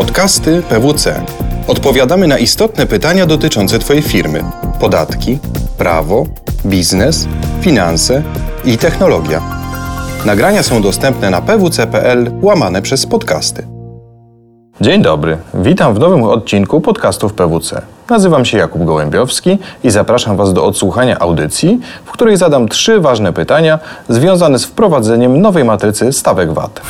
Podcasty PWC. Odpowiadamy na istotne pytania dotyczące Twojej firmy: podatki, prawo, biznes, finanse i technologia. Nagrania są dostępne na pwc.pl łamane przez podcasty. Dzień dobry, witam w nowym odcinku podcastów PWC. Nazywam się Jakub Gołębiowski i zapraszam Was do odsłuchania audycji, w której zadam trzy ważne pytania związane z wprowadzeniem nowej matrycy stawek VAT.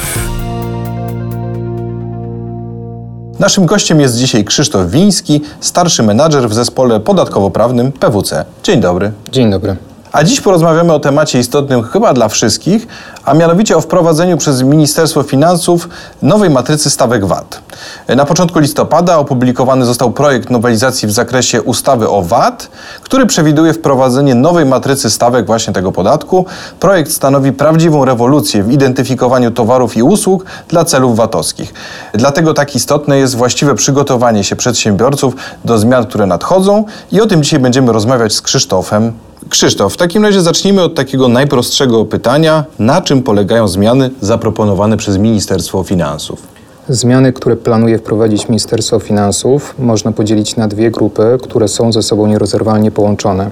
Naszym gościem jest dzisiaj Krzysztof Wiński, starszy menadżer w zespole podatkowo-prawnym PWC. Dzień dobry. Dzień dobry. A dziś porozmawiamy o temacie istotnym chyba dla wszystkich, a mianowicie o wprowadzeniu przez Ministerstwo Finansów nowej matrycy stawek VAT. Na początku listopada opublikowany został projekt nowelizacji w zakresie ustawy o VAT, który przewiduje wprowadzenie nowej matrycy stawek właśnie tego podatku. Projekt stanowi prawdziwą rewolucję w identyfikowaniu towarów i usług dla celów VAT-owskich. Dlatego tak istotne jest właściwe przygotowanie się przedsiębiorców do zmian, które nadchodzą i o tym dzisiaj będziemy rozmawiać z Krzysztofem Krzysztof, w takim razie zacznijmy od takiego najprostszego pytania. Na czym polegają zmiany zaproponowane przez Ministerstwo Finansów? Zmiany, które planuje wprowadzić Ministerstwo Finansów, można podzielić na dwie grupy, które są ze sobą nierozerwalnie połączone.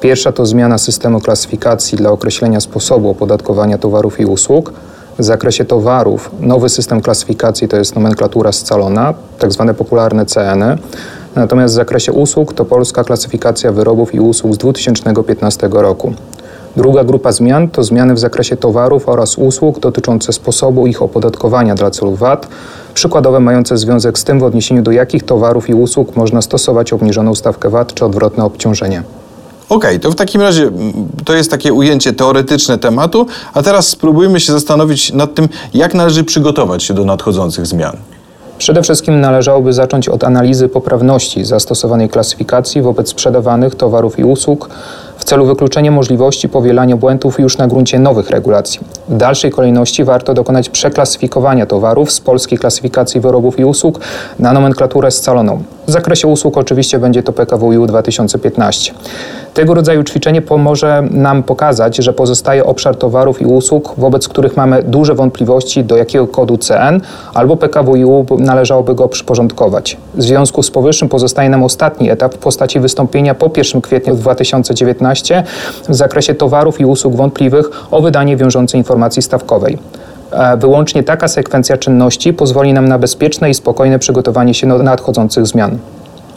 Pierwsza to zmiana systemu klasyfikacji dla określenia sposobu opodatkowania towarów i usług. W zakresie towarów nowy system klasyfikacji to jest nomenklatura scalona, tak zwane popularne CN. Natomiast w zakresie usług to polska klasyfikacja wyrobów i usług z 2015 roku. Druga grupa zmian to zmiany w zakresie towarów oraz usług dotyczące sposobu ich opodatkowania dla celów VAT, przykładowe mające związek z tym, w odniesieniu do jakich towarów i usług można stosować obniżoną stawkę VAT czy odwrotne obciążenie. Okej, okay, to w takim razie mm, to jest takie ujęcie teoretyczne tematu, a teraz spróbujmy się zastanowić nad tym, jak należy przygotować się do nadchodzących zmian. Przede wszystkim należałoby zacząć od analizy poprawności zastosowanej klasyfikacji wobec sprzedawanych towarów i usług w celu wykluczenia możliwości powielania błędów już na gruncie nowych regulacji. W dalszej kolejności warto dokonać przeklasyfikowania towarów z polskiej klasyfikacji wyrobów i usług na nomenklaturę scaloną. W zakresie usług oczywiście będzie to PKWiU 2015. Tego rodzaju ćwiczenie pomoże nam pokazać, że pozostaje obszar towarów i usług, wobec których mamy duże wątpliwości, do jakiego kodu CN albo PKWiU należałoby go przyporządkować. W związku z powyższym pozostaje nam ostatni etap w postaci wystąpienia po 1 kwietnia 2019 w zakresie towarów i usług wątpliwych o wydanie wiążącej informacji stawkowej. E, wyłącznie taka sekwencja czynności pozwoli nam na bezpieczne i spokojne przygotowanie się do nadchodzących zmian.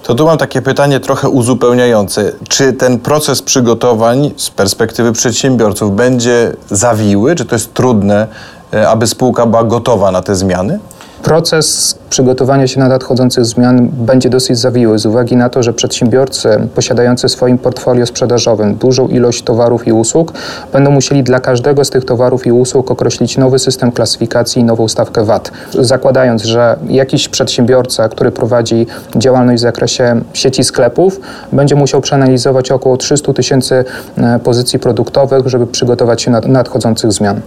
To tu mam takie pytanie trochę uzupełniające. Czy ten proces przygotowań z perspektywy przedsiębiorców będzie zawiły? Czy to jest trudne, e, aby spółka była gotowa na te zmiany? Proces przygotowania się na nadchodzących zmian będzie dosyć zawiły z uwagi na to, że przedsiębiorcy posiadający w swoim portfolio sprzedażowym dużą ilość towarów i usług będą musieli dla każdego z tych towarów i usług określić nowy system klasyfikacji i nową stawkę VAT. Zakładając, że jakiś przedsiębiorca, który prowadzi działalność w zakresie sieci sklepów, będzie musiał przeanalizować około 300 tysięcy e, pozycji produktowych, żeby przygotować się na nadchodzących zmian.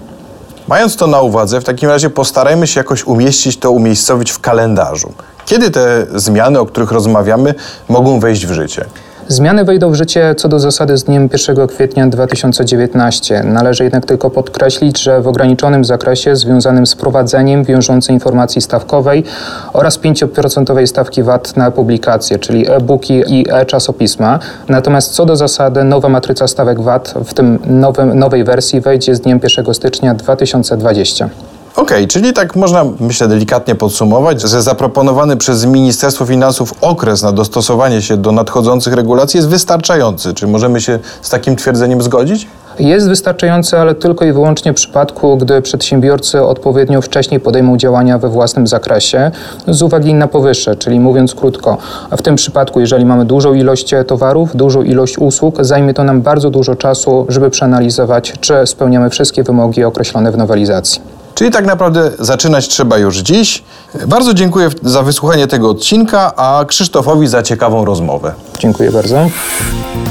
Mając to na uwadze, w takim razie postarajmy się jakoś umieścić to, umiejscowić w kalendarzu. Kiedy te zmiany, o których rozmawiamy, mogą wejść w życie? Zmiany wejdą w życie co do zasady z dniem 1 kwietnia 2019. Należy jednak tylko podkreślić, że w ograniczonym zakresie związanym z prowadzeniem wiążącej informacji stawkowej oraz 5% stawki VAT na publikacje, czyli e-booki i e-czasopisma. Natomiast co do zasady nowa matryca stawek VAT w tym nowym, nowej wersji wejdzie z dniem 1 stycznia 2020. Okej, okay, czyli tak można, myślę, delikatnie podsumować, że zaproponowany przez Ministerstwo Finansów okres na dostosowanie się do nadchodzących regulacji jest wystarczający. Czy możemy się z takim twierdzeniem zgodzić? Jest wystarczający, ale tylko i wyłącznie w przypadku, gdy przedsiębiorcy odpowiednio wcześniej podejmą działania we własnym zakresie z uwagi na powyższe, czyli mówiąc krótko, w tym przypadku, jeżeli mamy dużą ilość towarów, dużą ilość usług, zajmie to nam bardzo dużo czasu, żeby przeanalizować, czy spełniamy wszystkie wymogi określone w nowelizacji. Czyli tak naprawdę zaczynać trzeba już dziś. Bardzo dziękuję za wysłuchanie tego odcinka, a Krzysztofowi za ciekawą rozmowę. Dziękuję bardzo.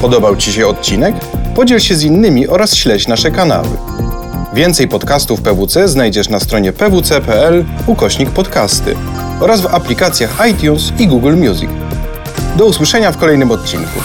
Podobał Ci się odcinek? Podziel się z innymi oraz śledź nasze kanały. Więcej podcastów PWC znajdziesz na stronie pwc.pl ukośnik podcasty oraz w aplikacjach iTunes i Google Music. Do usłyszenia w kolejnym odcinku.